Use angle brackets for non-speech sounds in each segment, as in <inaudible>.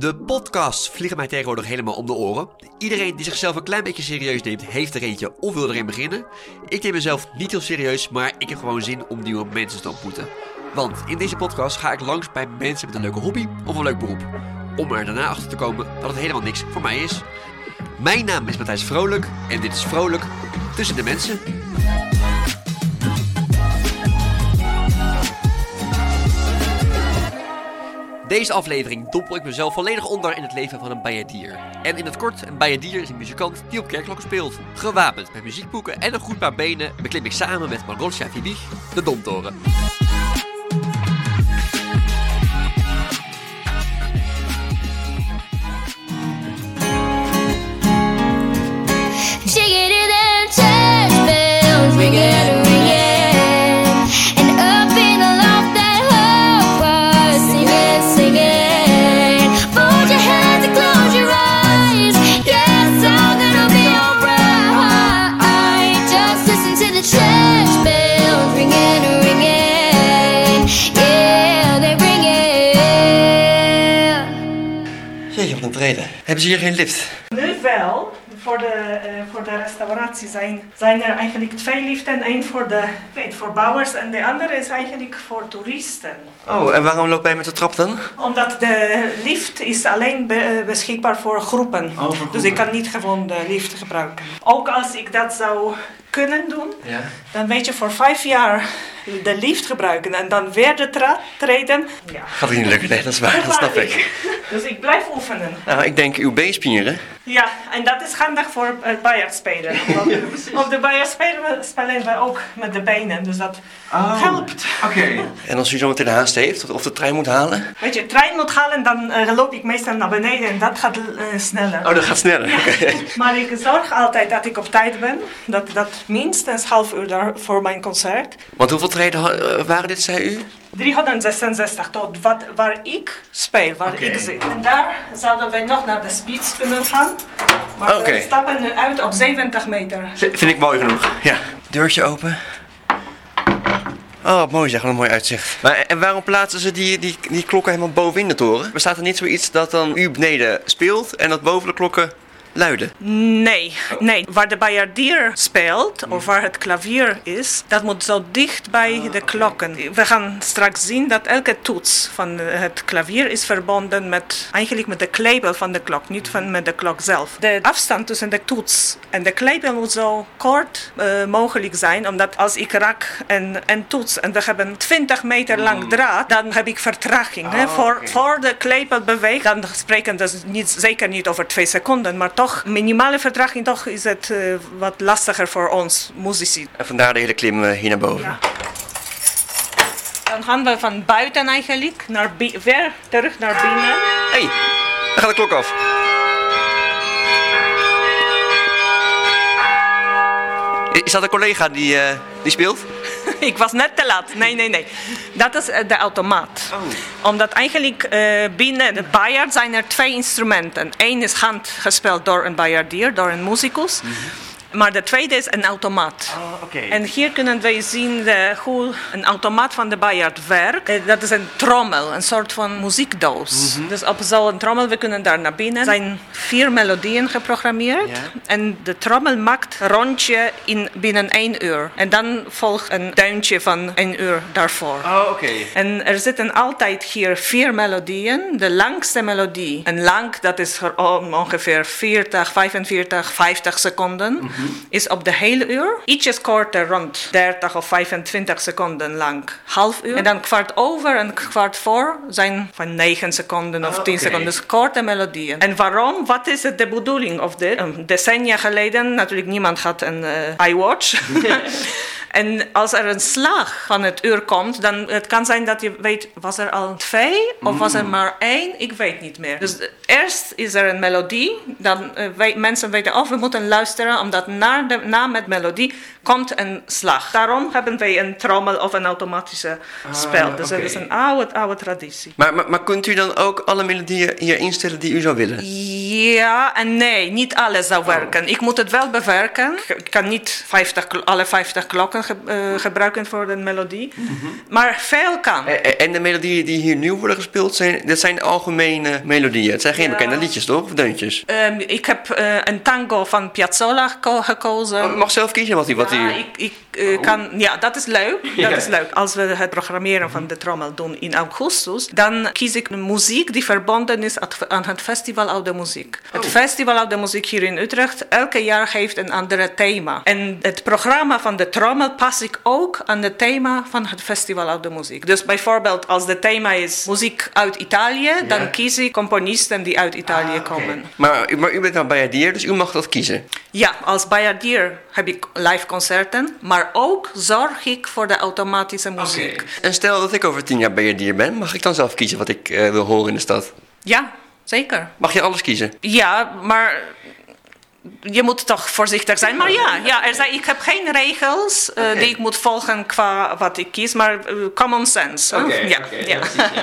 De podcasts vliegen mij tegenwoordig helemaal om de oren. Iedereen die zichzelf een klein beetje serieus neemt, heeft er eentje of wil erin beginnen. Ik neem mezelf niet heel serieus, maar ik heb gewoon zin om nieuwe mensen te ontmoeten. Want in deze podcast ga ik langs bij mensen met een leuke hobby of een leuk beroep. Om er daarna achter te komen dat het helemaal niks voor mij is. Mijn naam is Matthijs Vrolijk en dit is Vrolijk tussen de mensen. Deze aflevering dompel ik mezelf volledig onder in het leven van een bijaardier. En in het kort, een bijaardier is een muzikant die op kerkklokken speelt. Gewapend met muziekboeken en een goed paar benen beklim ik samen met Margosja Fibich de Domtoren. Jeetje, wat een vrede. Hebben ze hier geen lift? Nu wel. Voor de, eh, voor de restauratie zijn, zijn er eigenlijk twee liften. Eén voor de weet, voor bouwers en de andere is eigenlijk voor toeristen. Oh, en waarom loopt hij met de trap dan? Omdat de lift is alleen be- eh, beschikbaar voor groepen. voor groepen. Dus ik kan niet gewoon de lift gebruiken. Ook als ik dat zou kunnen doen, Ja. dan weet je voor vijf jaar de lift gebruiken en dan weer de trap treden. Ja. Gaat niet lukken, nee, dat is waar, dat snap ik. Dus ik blijf oefenen. Nou, ik denk uw beenspieren. Ja, en dat is handig voor het biljartspelen. <laughs> Want Op de biljartspelen spelen we ook met de benen, dus dat helpt. Oké. En als u zo meteen haast heeft, of- de trein moet halen? Weet je, trein moet halen, dan eh, loop ik meestal naar beneden en dat gaat eh, sneller. Oh, dat gaat sneller. Maar ik zorg altijd dat ik op tijd ben. Dat, dat minstens half uur daar voor mijn concert. Want hoeveel treden eh, waren dit, zei u? 366 tot wat, waar ik speel, waar ik zit. En daar zouden wij nog naar de speeds kunnen gaan. Maar Oké. we stappen nu uit op 70 meter. Vind ik mooi genoeg. Ja. Deurtje open. Oh, wat mooi zeg, wat een mooi uitzicht. Maar en waarom plaatsen ze die, die, die klokken helemaal bovenin de toren? Bestaat er niet zoiets dat dan u beneden speelt en dat boven de klokken luiden? Nee, nee. Waar de biljardier speelt, of waar het klavier is, dat moet zo dicht bij de klokken. We gaan straks zien dat elke toets van het klavier is verbonden met, eigenlijk met de klepel van de klok, niet van met de klok zelf. De afstand tussen de toets en de klepel moet zo kort eh, mogelijk zijn, omdat als ik raak en, en toets en we hebben 20 meter lang draad, dan heb ik vertraging. hè. Voor, voor de klepel beweegt, dan spreken we dus niet, zeker niet over twee seconden, maar toch minimale vertraging, toch is het eh, wat lastiger voor ons muzici. En vandaar de hele klim eh, hier naar boven. Ja. Dan gaan we van buiten eigenlijk naar weer terug naar binnen. Hé, hey, daar gaat de klok af. Is dat een collega die, eh, die speelt? <laughs> Ik was net te laat. Nee, nee, nee. Dat is eh, de automaat. Omdat eigenlijk eh, binnen de biljart zijn er twee instrumenten. Eén is handgespeeld door een biljardier, door een muzikus. Maar de tweede is een automaat. Oh. En hier kunnen wij zien de, hoe een automaat van de biljart werkt. Eh, Dat is een trommel, een soort van muziekdoos. Dus op zo'n trommel, we kunnen daar naar binnen. Er zijn vier melodieën geprogrammeerd. En de trommel maakt een rondje in binnen één uur. En dan volgt een duintje van één uur daarvoor. Oh, oké. En er zitten altijd hier vier melodieën. De langste melodie, en lang, dat is er ongeveer 40, 45, 50 seconden, is op de hele uur. Ietsjes korter, rond 30 of 25 seconden lang, half uur. En dan kwart over en kwart voor zijn van 9 seconden of Ah, 10 oké. seconden. Dus korte melodieën. En waarom? Wat is het de bedoeling of dit? Decennia geleden, natuurlijk niemand had een eh, iWatch. <laughs> <laughs> En als er een slag van het uur komt, dan het kan zijn dat je weet, was er al twee of was er maar één? Ik weet niet meer. Dus eerst is er een melodie, dan weet, mensen weten, oh, we moeten luisteren, omdat na, de, na met melodie komt een slag. Daarom hebben wij een trommel of een automatische spel. Dus Ah, dat is een oude, oude traditie. Maar, maar, maar kunt u dan ook alle melodieën hier instellen die u zou willen? Ja en nee, niet alles zou werken. Ik moet het wel bewerken. Ik kan niet 50, kl- alle 50 klokken ge- eh, gebruiken voor een melodie. Maar veel kan. En de melodieën die hier nu worden gespeeld, zijn, dat zijn algemene melodieën. Het zijn geen Ja. bekende liedjes, toch? Of deuntjes? Ehm, ik heb eh, een tango van Piazzolla geko- gekozen. Oh, mag zelf kiezen wat u... Wat Ja, ik, ik eh, kan, ja, dat is leuk. Dat is leuk. Als we het programmeren van de trommel doen in augustus, dan kies ik een muziek die verbonden is aan het Festival Oude Muziek. Het Festival Oude Muziek hier in Utrecht, elke jaar heeft een ander thema. En het programma van de trommel pas ik ook aan het thema van het Festival Oude Muziek. Dus bijvoorbeeld als het thema is muziek uit Italië, dan kies ik componisten die uit Italië komen. Maar, u- maar u bent nou bijaardier, dus u mag dat kiezen. Ja, als bijaardier heb ik live concerten, maar ook zorg ik voor de automatische muziek. En stel dat ik over tien jaar bijaardier ben, mag ik dan zelf kiezen wat ik eh, wil horen in de stad? Ja, zeker. Mag je alles kiezen? Ja, maar je moet toch voorzichtig zijn. Maar ja, ja er zijn, ik heb geen regels eh, die ik moet volgen qua wat ik kies, maar eh, common sense. ja, ja.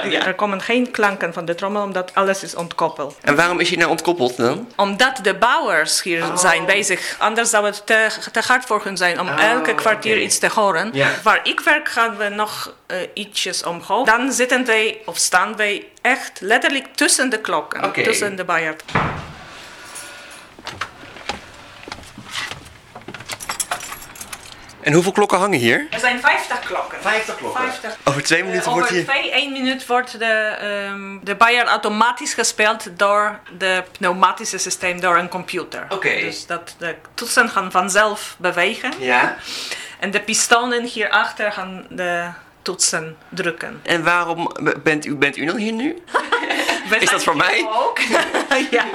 ja, Er komen geen klanken van de trommel, omdat alles is ontkoppeld. En waarom is hij nou ontkoppeld dan? Omdat de bouwers hier zijn bezig. Anders zou het te, te hard voor hun zijn om elke kwartier iets te horen. Waar ik werk gaan we nog eh, ietsjes omhoog. Dan zitten wij of staan wij echt letterlijk tussen de klokken. Tussen de bijaard. En hoeveel klokken hangen hier? Er zijn 50 klokken. 50 klokken. 50. Over twee minuten Eh, wordt over hier... twee, één minuut wordt de, ehm de bijaard automatisch gespeeld door de pneumatische systeem, door een computer. Oké. Dus dat de toetsen gaan vanzelf bewegen. Ja. En de pistonen hierachter gaan de toetsen drukken. En waarom bent u, bent u dan hier nu? <laughs> We Is dat voor mij? Ook. <laughs> ja.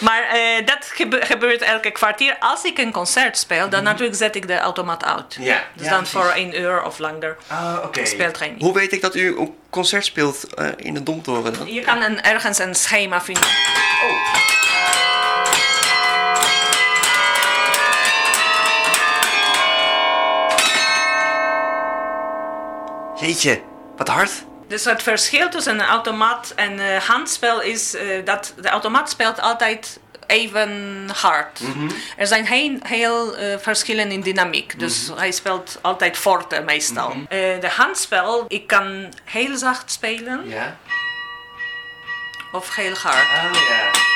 Maar eh, dat gebe- gebeurt elke kwartier. Als ik een concert speel, dan natuurlijk zet ik de automaat uit. Mhm. Ja, Dus ja, dan precies. voor één uur of langer. Ah, oké. Speelt geen- Hoe weet ik dat u een concert speelt eh, in de Domtoren dan? Je kan een, ergens een schema vinden. Jeetje, wat hard. Dus het verschil tussen een automaat en een handspel is eh, dat de automaat speelt altijd even hard. Er zijn heel, heel eh, verschillen in dynamiek. Dus hij speelt altijd forte meestal. Eh, de handspel, ik kan heel zacht spelen of heel hard. Oh ja.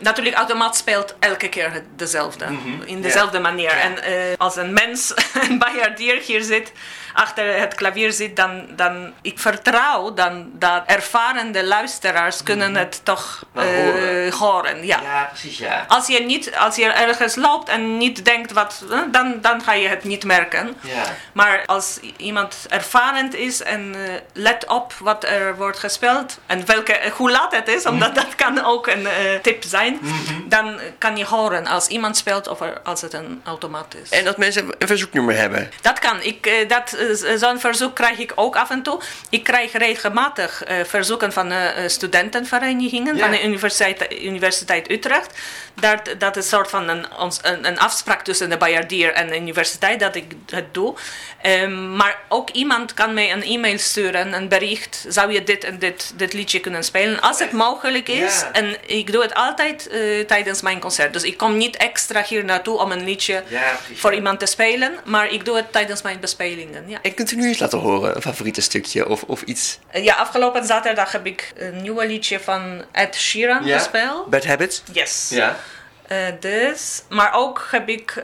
Natuurlijk, automaat speelt elke keer dezelfde. In dezelfde manier. En eh, als een mens, <laughs> een bijaardier hier zit, achter het klavier zit, dan, dan ik vertrouw dan dat ervarende luisteraars kunnen het toch eh, horen. horen. Ja. Ja, precies ja. Als je, niet, als je ergens loopt en niet denkt wat, eh, dan, dan ga je het niet merken. Ja. Maar als iemand ervarend is en let op wat er wordt gespeeld en welke, hoe laat het is, omdat dat kan ook een tip zijn, dan kan je horen als iemand speelt of er- als het een automaat is. En dat mensen een verzoeknummer hebben. Dat kan. Ik, eh, dat, eh, zo'n verzoek krijg ik ook af en toe. Ik krijg regelmatig eh, verzoeken van eh, eh, studentenverenigingen Ja. van de Universiteit, Universiteit Utrecht. Dat, dat is een soort van een, ons- een, een afspraak tussen de bijaardier en de universiteit dat ik het doe. Ehm, maar ook iemand kan mij een e-mail sturen, een bericht. Zou je dit en dit, dit liedje kunnen spelen? Als het mogelijk is. Ja. En ik doe het altijd eh, tijdens mijn concert. Dus ik kom niet extra hier naartoe om een liedje Ja, voor iemand te spelen. Maar ik doe het tijdens mijn bespelingen. Ja. En kunt u nu eens laten horen, een favoriete stukje of, of iets? Eh, ja, afgelopen zaterdag heb ik een nieuwe liedje van Ed Sheeran gespeeld. Bad Habits? Yes. Ja. Dus, maar ook heb ik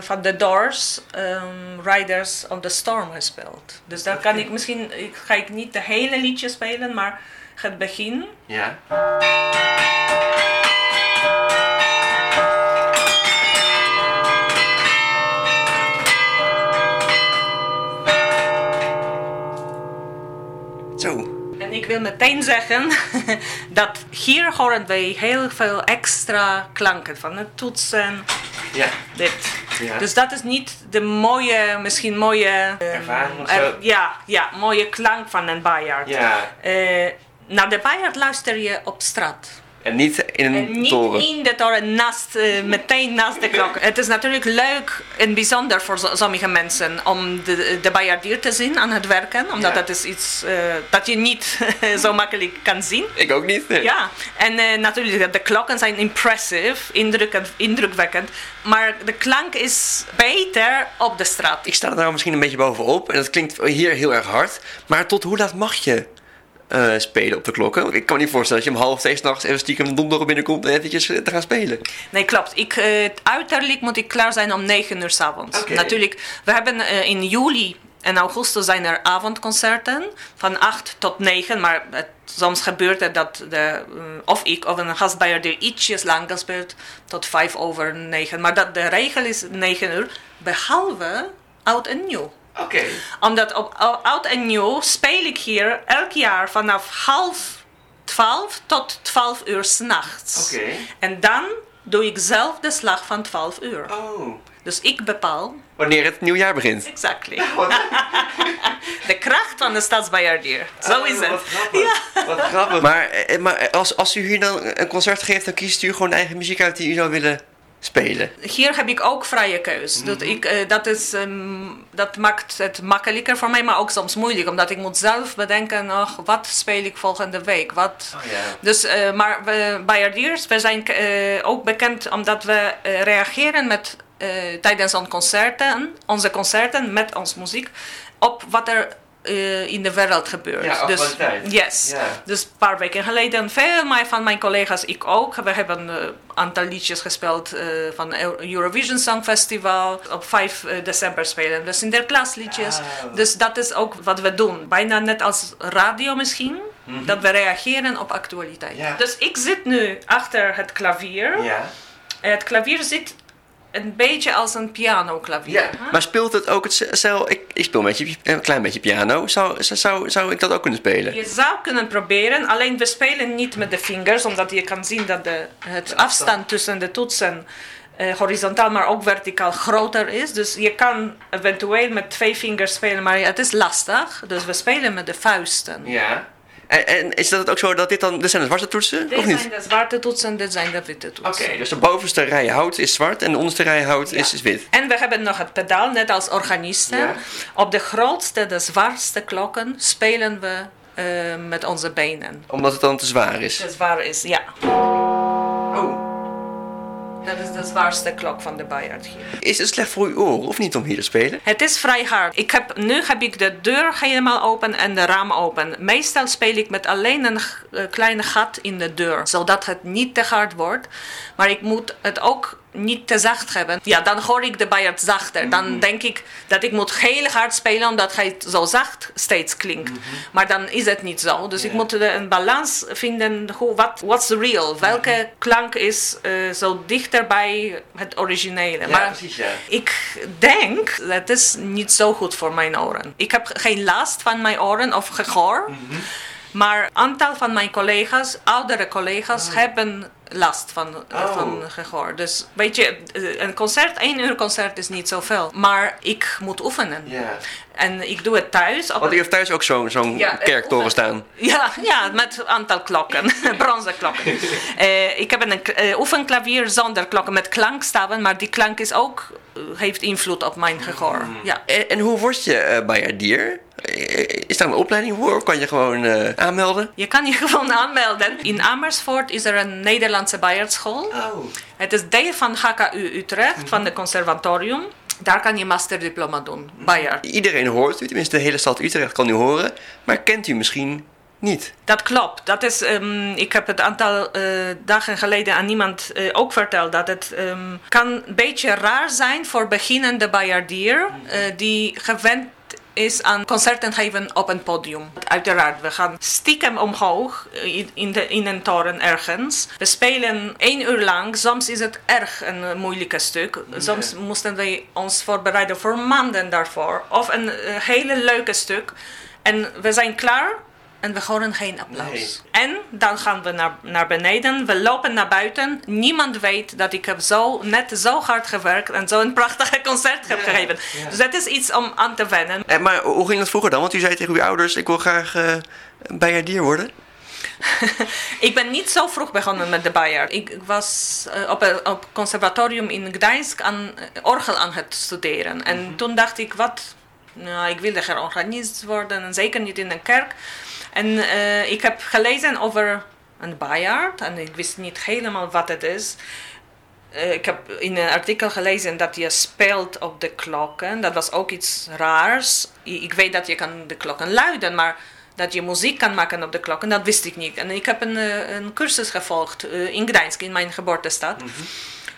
van The Doors ehm, Riders on the Storm gespeeld. Dus daar kan ik misschien, ik, ga ik niet de hele liedje spelen, maar het begin. Ja. Ik wil meteen zeggen <laughs> dat hier horen wij heel veel extra klanken van het toetsen. Ja. Dit. Ja. Dus dat is niet de mooie, misschien mooie... eh, Ervaring er- zo? ja, ja, mooie klank van een bijaard. Ja. Eh, naar de bijaard luister je op straat. En niet in een En niet toren. in de toren, naast, eh, meteen naast de klok. Het is natuurlijk leuk en bijzonder voor sommige mensen om de, de te zien aan het werken. Omdat Ja. dat is iets eh, dat je niet <laughs> zo makkelijk kan zien. Ik ook niet. nee. Ja, en eh, natuurlijk, de klokken zijn impressive, indrukkend, indrukwekkend. Maar de klank is beter op de straat. Ik sta er nou misschien een beetje bovenop en dat klinkt hier heel erg hard. Maar tot hoe laat mag je eh, spelen op de klokken? Ik kan me niet voorstellen dat je om half twee s'nachts even stiekem de donderdag binnenkomt en eventjes eh, te gaan spelen. Nee, klopt. Ik, eh, uiterlijk moet ik klaar zijn om 9 uur s avonds. Oké. Natuurlijk, we hebben in juli en augustus zijn er avondconcerten van 8 tot 9. Maar het, soms gebeurt het dat de, of ik of een gastbijaardier ietsjes langer speelt tot 5 over 9. Maar dat, de regel is 9 uur, behalve oud en nieuw Oké. omdat op oud en nieuw speel ik hier elk jaar vanaf half twaalf tot twaalf uur s'nachts. Oké. En dan doe ik zelf de slag van 12 uur. Oh. Dus ik bepaal. Wanneer het nieuwjaar begint. Exactly. <laughs> de kracht van de stadsbijaardier. Zo is het. Ja. Wat grappig. Maar, eh, maar als, als u hier dan een concert geeft, dan kiest u gewoon eigen muziek uit die u zou willen spelen. Hier heb ik ook vrije keus. dat, ik, eh, dat, is, ehm, dat maakt het makkelijker voor mij, maar ook soms moeilijk. Omdat ik moet zelf bedenken, ach, wat speel ik volgende week? Wat... Oh. Dus, eh, maar we, bijaardiers, we zijn eh, ook bekend omdat we reageren met, tijdens onze concerten, onze concerten met onze muziek op wat er eh, in de wereld gebeurt. Ja, dus, yes. Ja. Dus een paar weken geleden, veel van mijn collega's, ik ook, we hebben een aantal liedjes gespeeld eh, van Eu- Eurovision Song Festival. Op 5 december spelen we Sinterklaasliedjes. Ah. Dus dat is ook wat we doen. Bijna net als radio misschien, dat we reageren op actualiteit. Mhm. Ja. Dus ik zit nu achter het klavier. Ja. Het klavier zit een beetje als een pianoklavier. Ja, maar speelt het ook hetzelfde? Ik, ik speel een, beetje, een klein beetje piano. Zou, zou, zou ik dat ook kunnen spelen? Je zou kunnen proberen, alleen we spelen niet met de vingers, omdat je kan zien dat de, het afstand tussen de toetsen eh, horizontaal, maar ook verticaal groter is. Dus je kan eventueel met twee vingers spelen, maar het is lastig. Dus we spelen met de vuisten. Ja. En, en is dat ook zo dat dit dan... Dit zijn de zwarte toetsen, Dit of niet? zijn de zwarte toetsen, dit zijn de witte Oké, toetsen. dus de bovenste rij hout is zwart en de onderste rij hout Ja. is, is wit. En we hebben nog het pedaal, net als organisten. Ja. Op de grootste, de zwaarste klokken spelen we eh, met onze benen. Omdat het dan te zwaar is. De zwaar is, ja. Oh. Dat is de zwaarste klok van de bijaard hier. Is het slecht voor uw oren of niet om hier te spelen? Het is vrij hard. Ik heb, nu heb ik de deur helemaal open en de raam open. Meestal speel ik met alleen een eh, kleine gat in de deur, zodat het niet te hard wordt. Maar ik moet het ook niet te zacht hebben. Ja, dan hoor ik de bijaard zachter. Dan denk ik dat ik moet heel hard spelen omdat hij zo zacht steeds klinkt. Maar dan is het niet zo. Dus ik moet de- een balans vinden. Hoe, wat what's real? Welke klank is eh, zo dichter bij het originele? maar precies, ja. ik denk, het is niet zo goed voor mijn oren. Ik heb geen last van mijn oren of gehoor. Maar een aantal van mijn collega's, oudere collega's, hebben last van, Oh. van gehoor. Dus weet je, eh, een concert, één uur concert is niet zoveel. Maar ik moet oefenen. Ja. En ik doe het thuis. Op Want u een- heeft thuis ook zo'n zo'n Ja, eh, kerktoren staan. ja, <laughs> ja, met een aantal klokken, <laughs> <laughs> bronzen klokken. Eh, ik heb een uh, oefenklavier zonder klokken met klankstaven, maar die klank is ook, eh, heeft invloed op mijn gehoor. Ja. En, en hoe word je uh, bijaardier? Is daar een opleiding voor of kan je gewoon uh, aanmelden? Je kan je <laughs> gewoon aanmelden. In Amersfoort is er een Nederlandse bijaardschool. Oh. Het is deel van HKU Utrecht, van het conservatorium. Daar kan je masterdiploma doen, bijaard. Iedereen hoort u, tenminste de hele stad Utrecht kan u horen. Maar kent u misschien niet? Dat klopt. Dat is, um, ik heb het aantal uh, dagen geleden aan iemand uh, ook verteld. Dat het um, kan een beetje raar zijn voor beginnende bijaardier uh, die gewend is aan concerten geven op een podium. Uiteraard, we gaan stiekem omhoog in, de, in een toren ergens. We spelen één uur lang. Soms is het erg een moeilijke stuk. Soms moesten we ons voorbereiden voor maanden daarvoor. Of een hele leuke stuk. En we zijn klaar en we horen geen applaus. Nee. En dan gaan we naar, naar beneden, we lopen naar buiten. Niemand weet dat ik heb zo, net zo hard gewerkt en zo'n prachtige concert heb ja, gegeven. Ja. Dus dat is iets om aan te wennen. En, maar hoe ging dat vroeger dan? Want u zei tegen uw ouders, ik wil graag uh, bijaardier worden. <laughs> ik ben niet zo vroeg begonnen met de Bayard. Ik ik was eh, op een op conservatorium in Gdańsk aan eh, orgel aan het studeren. En toen dacht ik, wat? Nou, ik wilde geen organist worden, en zeker niet in een kerk. En eh, ik heb gelezen over een Bayard en ik wist niet helemaal wat het is. Eh, ik heb in een artikel gelezen dat je speelt op de klokken. Dat was ook iets raars. Ik weet dat je kan de klokken luiden, maar dat je muziek kan maken op de klokken, dat wist ik niet. En ik heb een, eh, een cursus gevolgd in Gdańsk, in mijn geboortestad.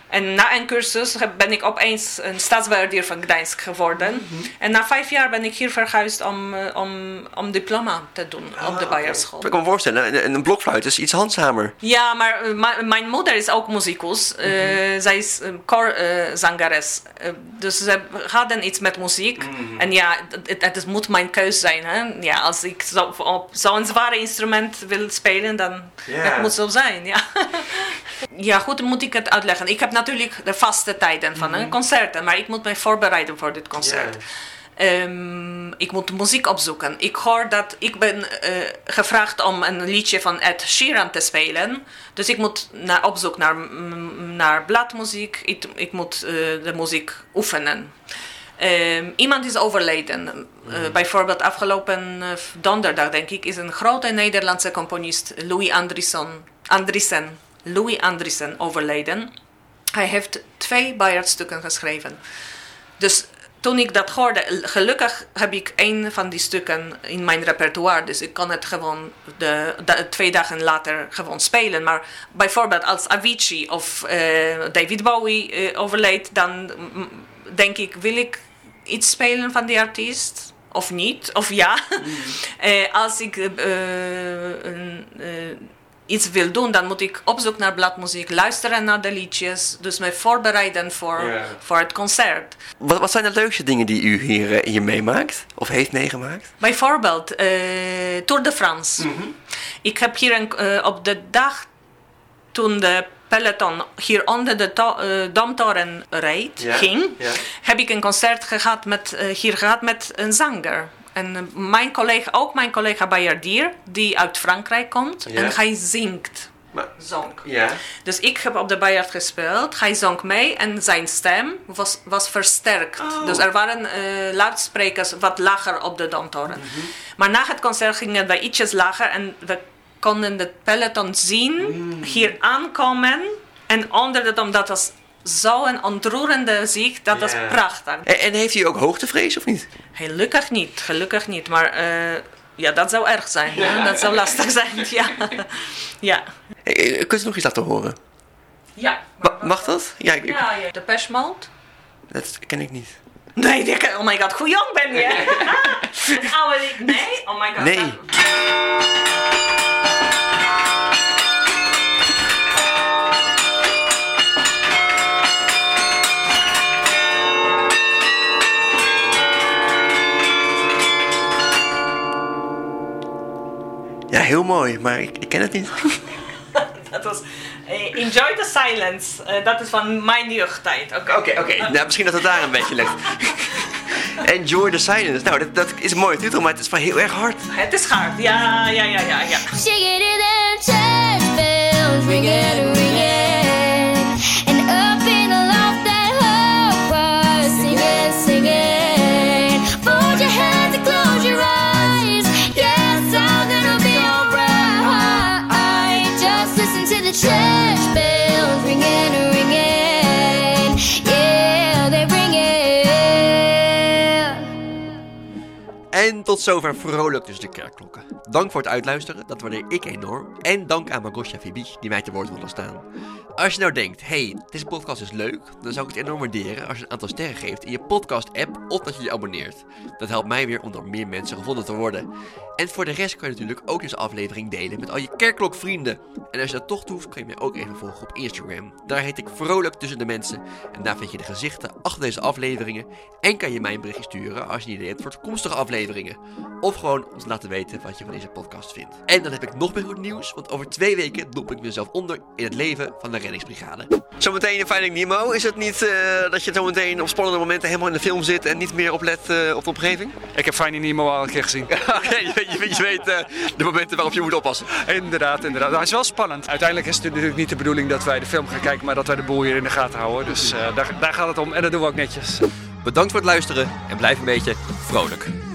En na een cursus ben ik opeens een staatsbeheerder van Gdańsk geworden. En na vijf jaar ben ik hier verhuisd om, eh, om, om diploma te doen op de Bayerschool. Ik kan me voorstellen, een, een blokfluit is iets handzamer. Ja, maar eh, mijn moeder is ook muzikus. Eh, zij is uh, koorzangeres. Eh, dus ze hadden iets met muziek. En ja, het, het, moet mijn keus zijn. Hè? Ja, als ik zo, zo'n zware instrument wil spelen, dan Ja. het moet zo zijn. Ja. <laughs> ja, goed, moet ik het uitleggen. Ik heb natuurlijk de vaste tijden van een concerten, maar ik moet mij voorbereiden voor dit concert. Ehm, ik moet muziek opzoeken. Ik hoor dat ik ben eh, gevraagd om een liedje van Ed Sheeran te spelen. Dus ik moet naar, op zoek naar, mm, naar bladmuziek. Ik, ik moet eh, de muziek oefenen. Ehm, iemand is overleden. Eh, bijvoorbeeld afgelopen donderdag, denk ik, is een grote Nederlandse componist, Louis Andriessen, Andriessen, Louis Andriessen overleden. Hij heeft twee Bayard-stukken geschreven. Dus toen ik dat hoorde, gelukkig heb ik een van die stukken in mijn repertoire. Dus ik kan het gewoon de, de- twee dagen later gewoon spelen. Maar bijvoorbeeld als Avicii of eh, David Bowie eh, overleed, dan mm, denk ik, wil ik iets spelen van die artiest? Of niet? Of ja? <laughs> Eh, als ik iets wil doen, dan moet ik op zoek naar bladmuziek, luisteren naar de liedjes. Dus me voorbereiden voor, voor het concert. Wat, wat zijn de leukste dingen die u hier, eh, hier meemaakt? Of heeft meegemaakt? Bijvoorbeeld eh, Tour de France. Ik heb hier een, eh, op de dag toen de peloton hier onder de to- Domtoren reed, ging, heb ik een concert gehad met, hier gehad met een zanger. En eh, mijn collega, ook mijn collega Bayardier, die uit Frankrijk komt, Ja. en hij zingt. Maar, Zong. ja. Dus ik heb op de Bayard gespeeld. Hij zong mee en zijn stem was, was versterkt. Oh. Dus er waren eh, luidsprekers wat lager op de Domtoren. Maar na het concert gingen we ietsjes lager en we konden het peloton zien hier aankomen. En onder de dom, dat was zo'n ontroerende zicht, dat Ja. prachtig. En, en heeft u ook hoogtevrees of niet? Gelukkig niet, gelukkig niet. Maar eh, ja, dat zou erg zijn. Dat zou lastig zijn, <laughs> ja. ja. Eh, eh, Kunt u nog iets laten horen? Ja. Ma- mag dat? Ja, ik, ik- Ja, ja. De Mode. dat ken ik niet. Nee, die ken- oh my god, hoe jong ben je? <laughs> Oude ik, nee? Oh my god. Nee. dat- Ja, heel mooi, maar ik, ik ken het niet. <laughs> Dat was eh, Enjoy the Silence. Eh, dat is van mijn jeugdtijd. Oké, Oké, oké. <laughs> Nou, misschien dat het daar een beetje ligt. Enjoy the silence. Nou, dat, dat is een mooie titel, maar het is wel heel erg hard. Het is hard. Ja, ja, ja, ja, ja. En tot zover vrolijk dus de kerkklokken. Dank voor het uitluisteren, dat waardeer ik enorm. En dank aan Margosja Fibi, die mij te woord wilde staan. Als je nou denkt, hey, deze podcast is leuk, dan zou ik het enorm waarderen als je een aantal sterren geeft in je podcast-app of dat je je abonneert. Dat helpt mij weer om door meer mensen gevonden te worden. En voor de rest kan je natuurlijk ook deze aflevering delen met al je kerkklokvrienden. En als je dat toch doet, kan je mij ook even volgen op Instagram. Daar heet ik Vrolijk Tussen de Mensen. En daar vind je de gezichten achter deze afleveringen. En kan je mij een berichtje sturen als je een idee hebt voor toekomstige afleveringen. Afleveringen. Of gewoon om te laten weten wat je van deze podcast vindt. En dan heb ik nog meer goed nieuws, want over twee weken dop ik mezelf onder in het leven van de reddingsbrigade. Zometeen in Finding Nemo. Is het niet eh, dat je zometeen op spannende momenten helemaal in de film zit en niet meer oplet eh, op de omgeving? Ik heb Finding Nemo al een keer gezien. <laughs> Je, je, je weet eh, de momenten waarop je moet oppassen. inderdaad, inderdaad. Nou, het is wel spannend. Uiteindelijk is het natuurlijk niet de bedoeling dat wij de film gaan kijken, maar dat wij de boel hier in de gaten houden. Dus eh, daar, daar gaat het om en dat doen we ook netjes. Bedankt voor het luisteren en blijf een beetje vrolijk.